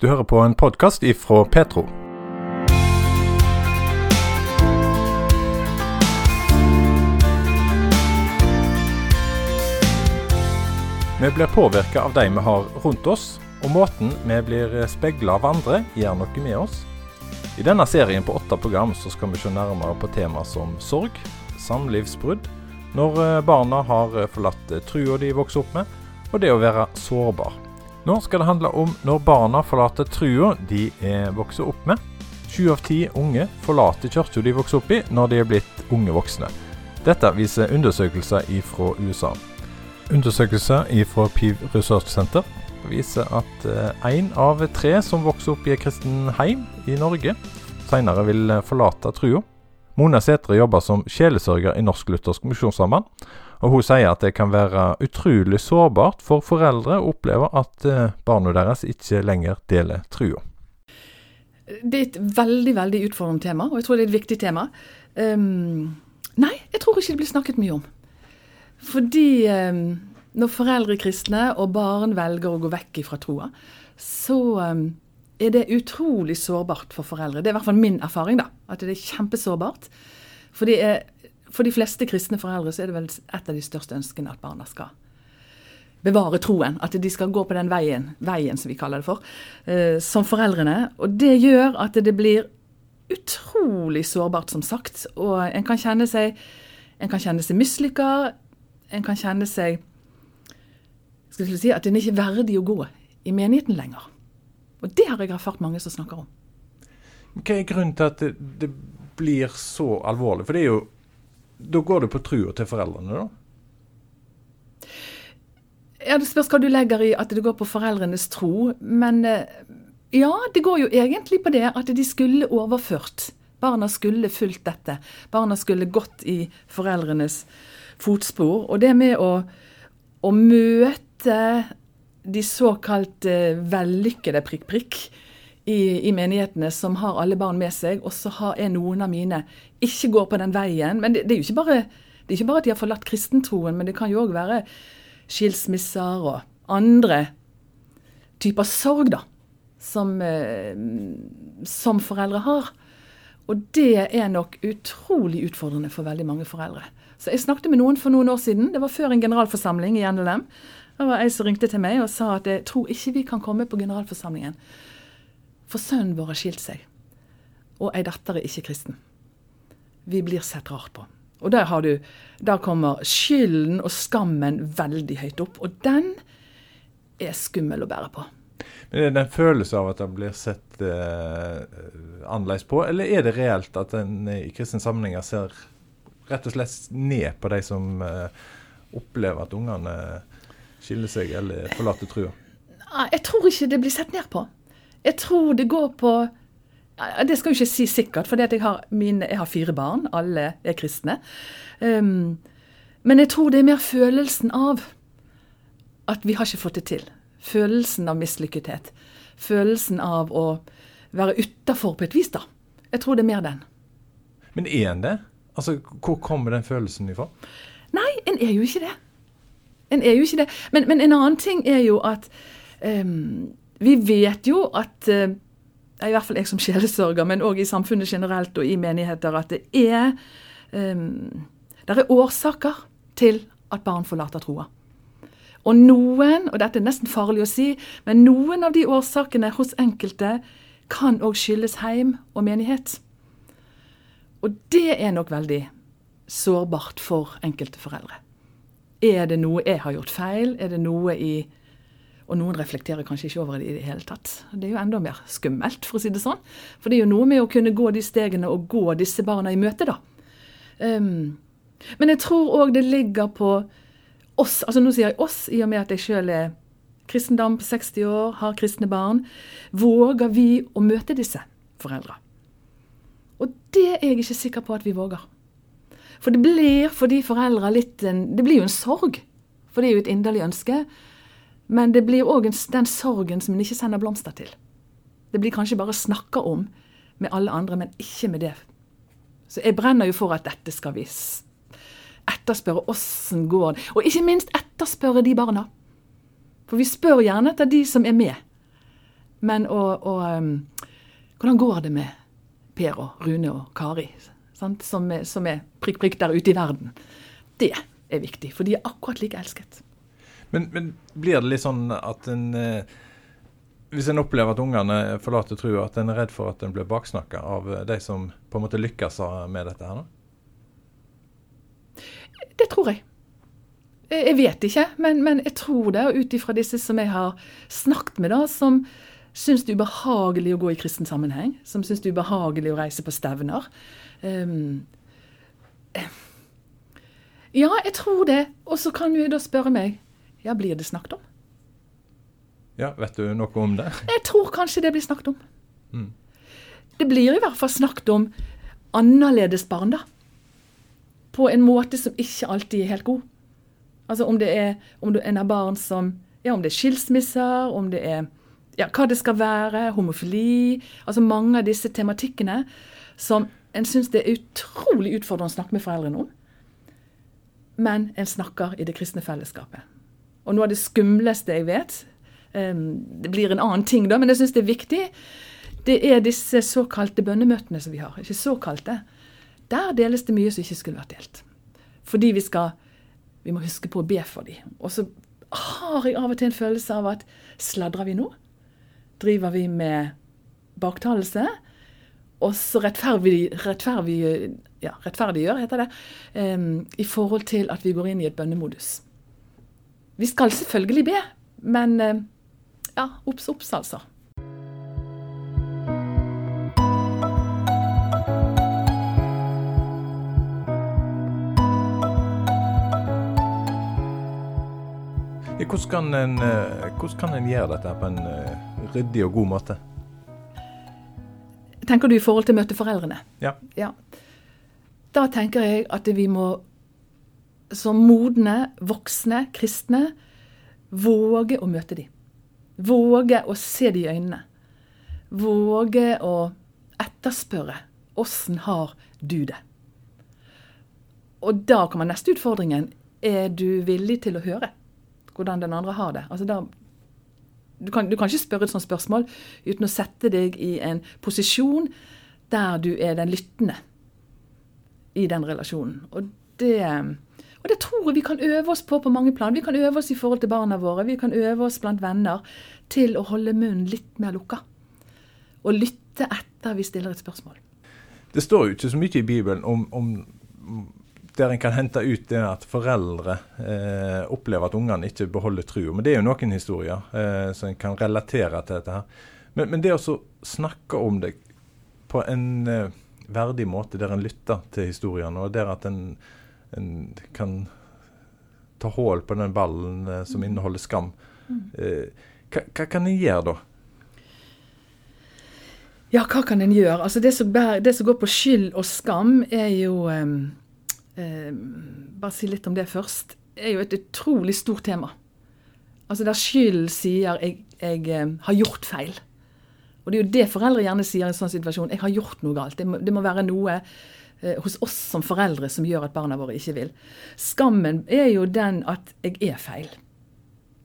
Du hører på en podkast ifra Petro. Vi blir påvirka av de vi har rundt oss, og måten vi blir speila av andre, gjør noe med oss. I denne serien på åtte program så skal vi se nærmere på tema som sorg, samlivsbrudd, når eh, barna har eh, forlatt eh, trua de vokser opp med, og det å være sårbar. Nå skal det handle om når barna forlater trua de er vokser opp med. Sju av ti unge forlater kirka de vokser opp i, når de er blitt unge voksne. Dette viser undersøkelser fra USA. Undersøkelser fra Piv Research Center viser at én av tre som vokser opp i et kristen heim i Norge, senere vil forlate trua. Mona Sætre jobber som sjelesørger i Norsk Luthersk Misjonssamband. Og hun sier at det kan være utrolig sårbart for foreldre å oppleve at eh, barna deres ikke lenger deler trua. Det er et veldig veldig utfordrende tema, og jeg tror det er et viktig tema. Um, nei, jeg tror ikke det blir snakket mye om. Fordi um, når foreldre er kristne og barn velger å gå vekk fra troa, så um, er det utrolig sårbart for foreldre. Det er i hvert fall min erfaring. da, At det er kjempesårbart. For, er, for de fleste kristne foreldre så er det vel et av de største ønskene at barna skal bevare troen. At de skal gå på den veien, veien som vi kaller det for, eh, som foreldrene. Og det gjør at det blir utrolig sårbart, som sagt. Og en kan kjenne seg en kan kjenne seg mislykka. En kan kjenne seg skal jeg si, at en ikke er verdig å gå i menigheten lenger. Og det har jeg erfart mange som snakker om. Hva er grunnen til at det, det blir så alvorlig? For det er jo Da går det på trua til foreldrene, da? Ja, Det spørs hva du legger i at det går på foreldrenes tro. Men eh, ja, det går jo egentlig på det at de skulle overført. Barna skulle fulgt dette. Barna skulle gått i foreldrenes fotspor. Og det med å, å møte de såkalt vellykkede prikk, prikk i, i, menighetene som har alle barn med seg, og så er noen av mine ikke går på den veien. Men det, det er jo ikke bare, ikke bare at de har forlatt kristentroen, men det kan jo òg være skilsmisser og andre typer sorg, da, som, eh, som foreldre har. Og det er nok utrolig utfordrende for veldig mange foreldre. Så Jeg snakket med noen for noen år siden, det var før en generalforsamling i NLM. Det var ei som ringte til meg og sa at jeg tror ikke vi kan komme på generalforsamlingen. For sønnen vår har skilt seg. Og ei datter er ikke kristen. Vi blir sett rart på. Og der, har du, der kommer skylden og skammen veldig høyt opp. Og den er skummel å bære på. Men Er det en følelse av at det blir sett eh, annerledes på, eller er det reelt at en i kristne sammenhenger ser rett og slett ned på de som eh, opplever at ungene skiller seg eller forlater trua? Jeg tror ikke det blir sett ned på. Jeg tror det går på Det skal jeg ikke si sikkert, for jeg har, jeg har fire barn. Alle er kristne. Um, men jeg tror det er mer følelsen av at vi har ikke fått det til. Følelsen av mislykkethet. Følelsen av å være utafor på et vis, da. Jeg tror det er mer den. Men er en det? Altså, Hvor kommer den følelsen ifra? Nei, en er jo ikke det. En er jo ikke det. Men, men en annen ting er jo at um, vi vet jo at uh, i hvert fall jeg som sjelesørger, men òg i samfunnet generelt og i menigheter, at det er, um, det er årsaker til at barn forlater troa. Og noen, og dette er nesten farlig å si, men noen av de årsakene hos enkelte kan òg skyldes heim og menighet. Og det er nok veldig sårbart for enkelte foreldre. Er det noe jeg har gjort feil? Er det noe i Og noen reflekterer kanskje ikke over det i det hele tatt. Det er jo enda mer skummelt, for å si det sånn. For det er jo noe med å kunne gå de stegene og gå disse barna i møte, da. Um, men jeg tror òg det ligger på oss. Altså nå sier jeg oss, i og med at jeg sjøl er kristendom på 60 år, har kristne barn. Våger vi å møte disse foreldra? Og det er jeg ikke sikker på at vi våger. For det blir for de foreldra litt en Det blir jo en sorg, for det er jo et inderlig ønske. Men det blir òg den sorgen som en ikke sender blomster til. Det blir kanskje bare snakka om med alle andre, men ikke med det. Så jeg brenner jo for at dette skal vi etterspørre åssen går det. Og ikke minst etterspørre de barna. For vi spør gjerne etter de som er med. Men å, å um, Hvordan går det med Per og Rune og Kari? Som, som er prikk, prikk der ute i verden? Det er viktig, for de er akkurat like elsket. Men, men blir det litt sånn at en eh, Hvis en opplever at ungene forlater trua, at en er redd for at en blir baksnakka av de som på en måte lykkes med dette her? da? Det tror jeg. Jeg vet ikke, men, men jeg tror det. Og ut ifra disse som jeg har snakket med, da, som syns det er ubehagelig å gå i kristen sammenheng, som syns det er ubehagelig å reise på stevner. Um, ja, jeg tror det. Og så kan du da spørre meg ja, blir det snakket om? Ja, Vet du noe om det? Jeg tror kanskje det blir snakket om. Mm. Det blir i hvert fall snakket om annerledes barn, da. På en måte som ikke alltid er helt god. Altså om det er om en av barn som Ja, om det er skilsmisser, om det er ja, hva det skal være, homofili Altså mange av disse tematikkene som en syns det er utrolig utfordrende å snakke med foreldrene om. Men en snakker i det kristne fellesskapet. Og noe av det skumleste jeg vet um, Det blir en annen ting, da, men jeg syns det er viktig. Det er disse såkalte bønnemøtene som vi har. Ikke såkalte. Der deles det mye som ikke skulle vært delt. Fordi vi skal Vi må huske på å be for dem. Og så har jeg av og til en følelse av at sladrer vi nå? Driver vi med baktalelse? Og så rettferdiggjør, rettferdig, ja, rettferdiggjør, heter det, um, i forhold til at vi går inn i et bønnemodus. Vi skal selvfølgelig be, men uh, ja, obs, obs, altså. Hvordan kan, en, hvordan kan en gjøre dette på en ryddig og god måte? Tenker du i forhold til å møte foreldrene? Ja. ja. Da tenker jeg at vi må, som modne, voksne kristne, våge å møte dem. Våge å se dem i øynene. Våge å etterspørre åssen har du det? Og da kommer neste utfordringen. Er du villig til å høre hvordan den andre har det? Altså da, du, kan, du kan ikke spørre et sånt spørsmål uten å sette deg i en posisjon der du er den lyttende i den relasjonen. Og det, og det tror jeg vi kan øve oss på på mange plan. Vi kan øve oss i forhold til barna våre, vi kan øve oss blant venner til å holde munnen litt mer lukka. Og lytte etter vi stiller et spørsmål. Det står jo ikke så mye i Bibelen om, om der en kan hente ut det at foreldre eh, opplever at ungene ikke beholder trua. Men det er jo noen historier eh, som en kan relatere til dette. her. Men, men det å snakke om det på en eh, verdig måte, der en lytter til historiene, og der at en, en kan ta hull på den ballen eh, som mm. inneholder skam, mm. eh, hva, hva, kan en gjøre da? Ja, hva kan en gjøre? Altså det, som, det som går på skyld og skam, er jo eh, eh, bare si litt om det først, er jo et utrolig stort tema. Altså Der skyld sier jeg, jeg eh, har gjort feil. Og det er jo det foreldre gjerne sier i en sånn situasjon. Jeg har gjort noe galt. Det må, det må være noe hos oss som foreldre som gjør at barna våre ikke vil. Skammen er jo den at jeg er feil.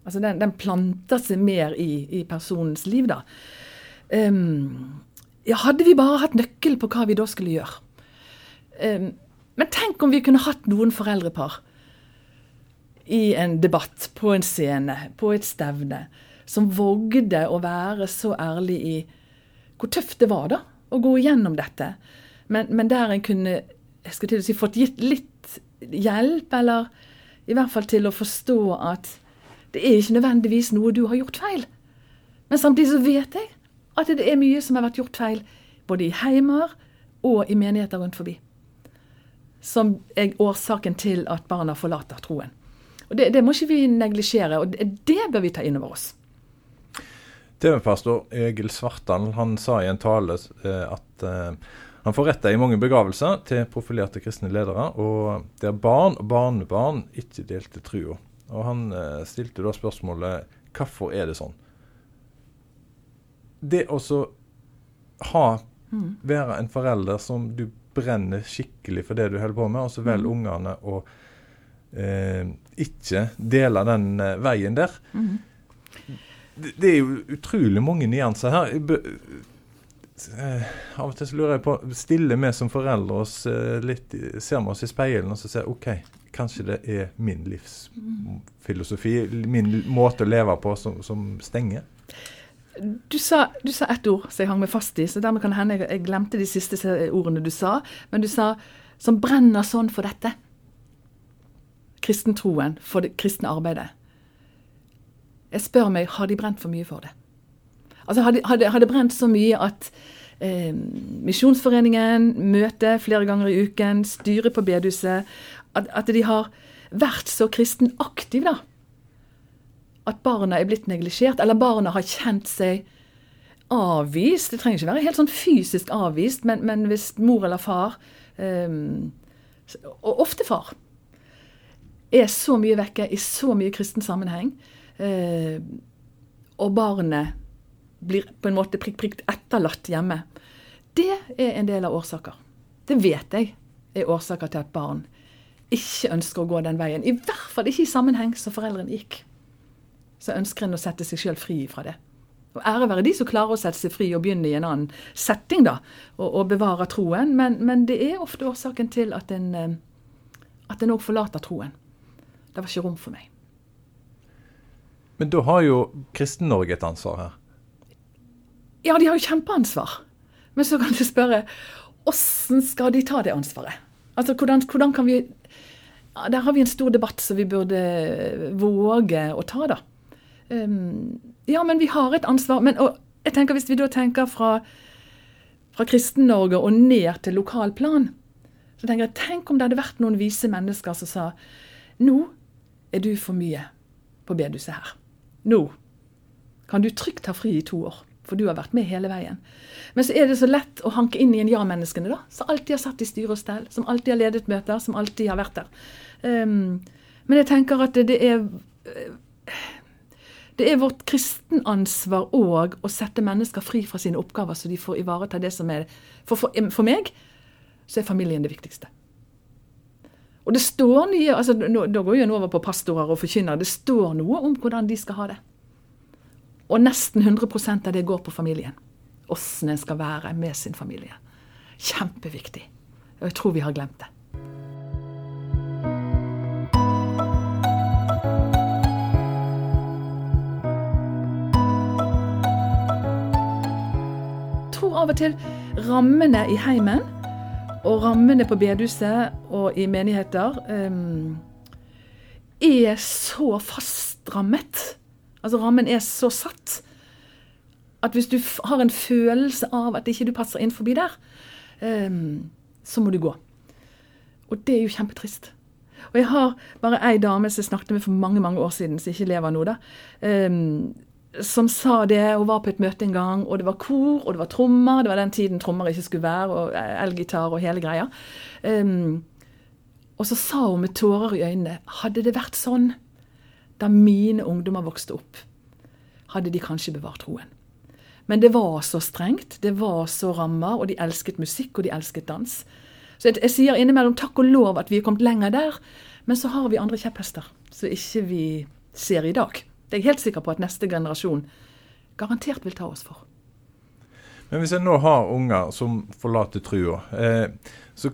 Altså Den, den planter seg mer i, i personens liv, da. Um, ja, hadde vi bare hatt nøkkel på hva vi da skulle gjøre. Um, men tenk om vi kunne hatt noen foreldrepar i en debatt, på en scene, på et stevne, som vågde å være så ærlig i hvor tøft det var da, å gå igjennom dette. Men, men der en kunne jeg skal til å si, fått gitt litt hjelp, eller i hvert fall til å forstå at det er ikke nødvendigvis noe du har gjort feil. Men samtidig så vet jeg at det er mye som har vært gjort feil, både i heimer og i menigheter rundt forbi som er årsaken til at barna forlater troen. Og Det, det må ikke vi neglisjere, og det, det bør vi ta inn over oss. TV-pastor Egil Svartdal han sa i en tale eh, at eh, han får rette i mange begravelser til profilerte kristne ledere, og der barn og barnebarn ikke delte trua. Og Han eh, stilte da spørsmålet hvorfor er det sånn? Det å ha, mm. være en forelder som du brenner skikkelig for det du holder på med, og så velger mm. ungene å eh, ikke dele den eh, veien der. Mm. det, det er jo utrolig mange nyanser her. Eh, Av og til så lurer jeg på Stiller vi som foreldre oss eh, litt Ser vi oss i speilet og så ser OK, kanskje det er min livsfilosofi, min måte å leve på, som, som stenger? Du sa, du sa ett ord som jeg hang meg fast i, så dermed kan det hende jeg, jeg glemte de siste ordene du sa. Men du sa 'som brenner sånn for dette'. Kristentroen, for det kristne arbeidet. Jeg spør meg, har de brent for mye for det? Altså, hadde, hadde det brent så mye at eh, Misjonsforeningen møter flere ganger i uken, styret på bedehuset at, at de har vært så kristen aktiv, da? at barna er blitt neglisjert, eller barna har kjent seg avvist. Det trenger ikke være helt sånn fysisk avvist, men, men hvis mor eller far, eh, og ofte far, er så mye vekke i så mye kristen sammenheng, eh, og barnet blir på en måte prikk, prikk etterlatt hjemme, det er en del av årsaker. Det vet jeg er årsaker til at barn ikke ønsker å gå den veien. I hvert fall ikke i sammenheng som foreldrene gikk så ønsker en å sette seg sjøl fri fra det. Og Ære være de som klarer å sette seg fri og begynne i en annen setting, da, og, og bevare troen. Men, men det er ofte årsaken til at en eh, òg forlater troen. Det var ikke rom for meg. Men da har jo Kristen-Norge et ansvar her. Ja, de har jo kjempeansvar. Men så kan du spørre åssen skal de ta det ansvaret? Altså, hvordan, hvordan kan vi ja, Der har vi en stor debatt som vi burde våge å ta, da. Um, ja, men vi har et ansvar. Men og jeg tenker hvis vi da tenker fra, fra Kristen-Norge og ned til lokalplan, så tenker jeg tenk om det hadde vært noen vise mennesker som sa nå er du for mye på bedehuset her. Nå kan du trygt ta fri i to år, for du har vært med hele veien. Men så er det så lett å hanke inn i en ja-menneskene, da, som alltid har satt i styre og stell, som alltid har ledet møter, som alltid har vært der. Um, men jeg tenker at det, er det er vårt kristenansvar òg å sette mennesker fri fra sine oppgaver, så de får ivareta det som er For, for, for meg så er familien det viktigste. Og det står nye, altså nå, Da går jeg over på pastorer og forkynnere. Det står noe om hvordan de skal ha det. Og nesten 100% av det går på familien. Åssen en skal være med sin familie. Kjempeviktig. Og jeg tror vi har glemt det. av og til rammene i heimen og rammene på bedehuset og i menigheter um, er så fastrammet. Altså rammen er så satt at hvis du har en følelse av at ikke du passer inn forbi der, um, så må du gå. Og det er jo kjempetrist. Og jeg har bare ei dame som jeg snakket med for mange mange år siden, som ikke lever nå, da. Um, som sa det. Hun var på et møte en gang, og det var kor, og det var trommer. Det var den tiden trommer ikke skulle være, og elgitar og hele greia. Um, og så sa hun med tårer i øynene Hadde det vært sånn da mine ungdommer vokste opp, hadde de kanskje bevart troen. Men det var så strengt, det var så rammer, og de elsket musikk, og de elsket dans. Så jeg, jeg sier innimellom takk og lov at vi er kommet lenger der, men så har vi andre kjepphester som ikke vi ser i dag. Det er jeg helt sikker på at neste generasjon garantert vil ta oss for. Men hvis jeg nå har unger som forlater trua, eh, så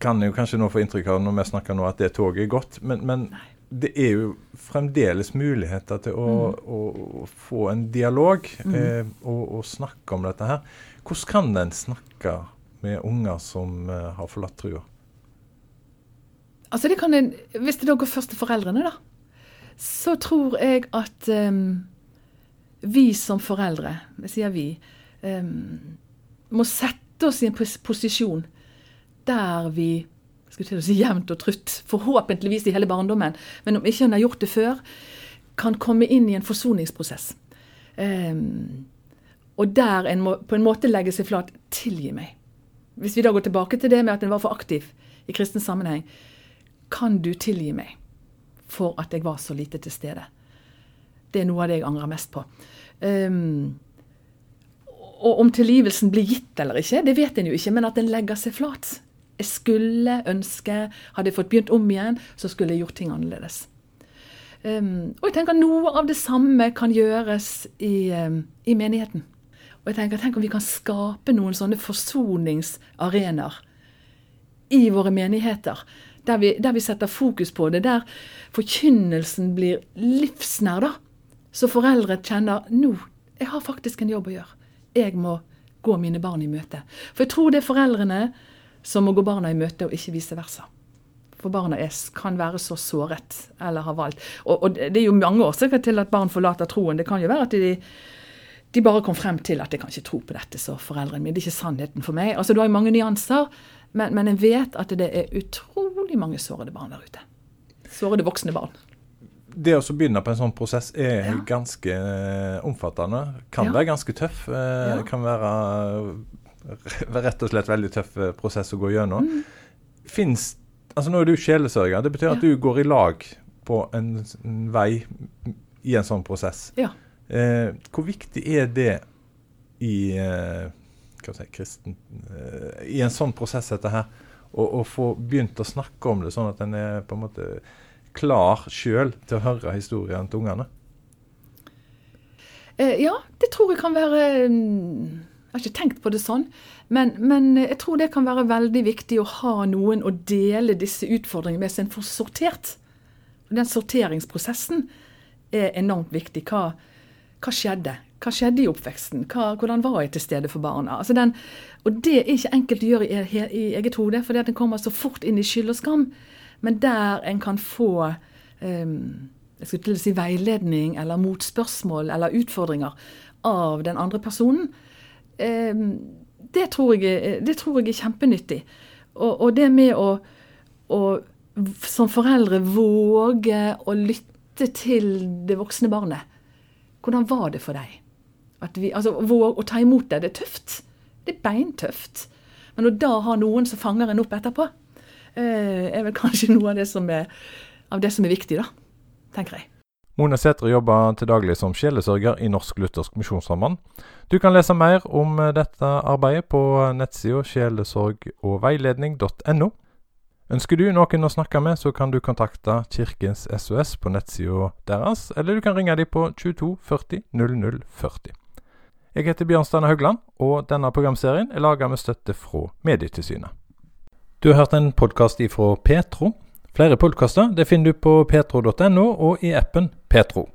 kan jeg jo kanskje nå få inntrykk av når vi snakker nå at det toget er gått, men, men det er jo fremdeles muligheter til å, mm. å, å få en dialog mm. eh, og, og, snakke om dette her. Hvordan kan en snakke med unger som eh, har forlatt trua? Altså det kan en, Hvis det da går først til foreldrene, da så tror jeg at um, vi som foreldre, jeg sier vi, um, må sette oss i en pos posisjon der vi skulle til å si jevnt og trutt, forhåpentligvis i hele barndommen, men om ikke han har gjort det før, kan komme inn i en forsoningsprosess. Um, og der en må på en måte legge seg flat tilgi meg. Hvis vi da går tilbake til det med at en var for aktiv i kristen sammenheng, kan du tilgi meg? for at jeg var så lite til stede. Det er noe av det jeg angrer mest på. Um, og om tilgivelsen blir gitt eller ikke, det vet en jo ikke, men at en legger seg flat. Jeg skulle ønske Hadde jeg fått begynt om igjen, så skulle jeg gjort ting annerledes. Um, og jeg tenker noe av det samme kan gjøres i, um, i menigheten. Og jeg tenker, Tenk om vi kan skape noen sånne forsoningsarenaer i våre menigheter. Der vi, der vi, setter fokus på det. Der forkynnelsen blir livsnær. da. Så foreldre kjenner nå, jeg har faktisk en jobb å gjøre. Jeg må gå mine barn i møte. For jeg tror det er foreldrene som må gå barna i møte, og ikke vice versa. For barna er, kan være så såret eller har valgt. Og, og, det er jo mange årsaker til at barn forlater troen. Det kan jo være at de, de bare kom frem til at jeg kan ikke tro på dette, så foreldrene mine. Det er ikke sannheten for meg. Altså, Du har jo mange nyanser, men, men en vet at det er utrolig mange sårede barn der ute. Sårede voksne barn. Det å begynne på en sånn prosess er ja. ganske uh, omfattende. Kan ja. være ganske tøff. Uh, ja. Kan være rett og slett veldig tøff prosess å gå gjennom. Mm. Fins Altså Nå er du sjelesørger. Det betyr at du går i lag på en, en vei i en sånn prosess. Ja. Eh, hvor viktig er det i eh, si, kristen, eh, i en sånn prosess dette her, å, å, få begynt å snakke om det, sånn at en er på en måte klar sjøl til å høre historien til ungene? Eh, ja, det tror jeg kan være mm, Jeg har ikke tenkt på det sånn. Men, men, jeg tror det kan være veldig viktig å ha noen å dele disse utfordringene med, så en får sortert. Den sorteringsprosessen er enormt viktig. Hva, hva skjedde? Hva skjedde i oppveksten? Hva, hvordan var jeg til stede for barna? Altså den, og det er ikke enkelt å gjøre i, i eget hode, fordi at en kommer så fort inn i skyld og skam. Men der en kan få um, jeg skulle til å si veiledning eller motspørsmål eller utfordringer av den andre personen. Um, det tror jeg, det tror jeg er kjempenyttig. Og, og det med å, å, som foreldre våge å lytte til det voksne barnet. Hvordan var det for deg? Vi, altså, våg å ta imot det. Det er tøft. Det er beintøft. Men å da ha noen som fanger en opp etterpå, eh, er vel kanskje noe av det som er, av det som er viktig, da. Tenker jeg. Mona Sætre jobber til daglig som sjelesørger i Norsk Luthersk Misjonssamband. Du kan lese mer om eh, dette arbeidet på nettsida sjelesorgogveiledning.no. Ønsker du noen å snakke med, så kan du kontakte Kirkens SOS på nettsida deres, eller du kan ringe dem på 22 40 00 40. Jeg heter Bjørnstane Haugland, og denne programserien er laga med støtte fra Medietilsynet. Du har hørt en podkast ifra Petro. Flere podkaster finner du på petro.no og i appen Petro.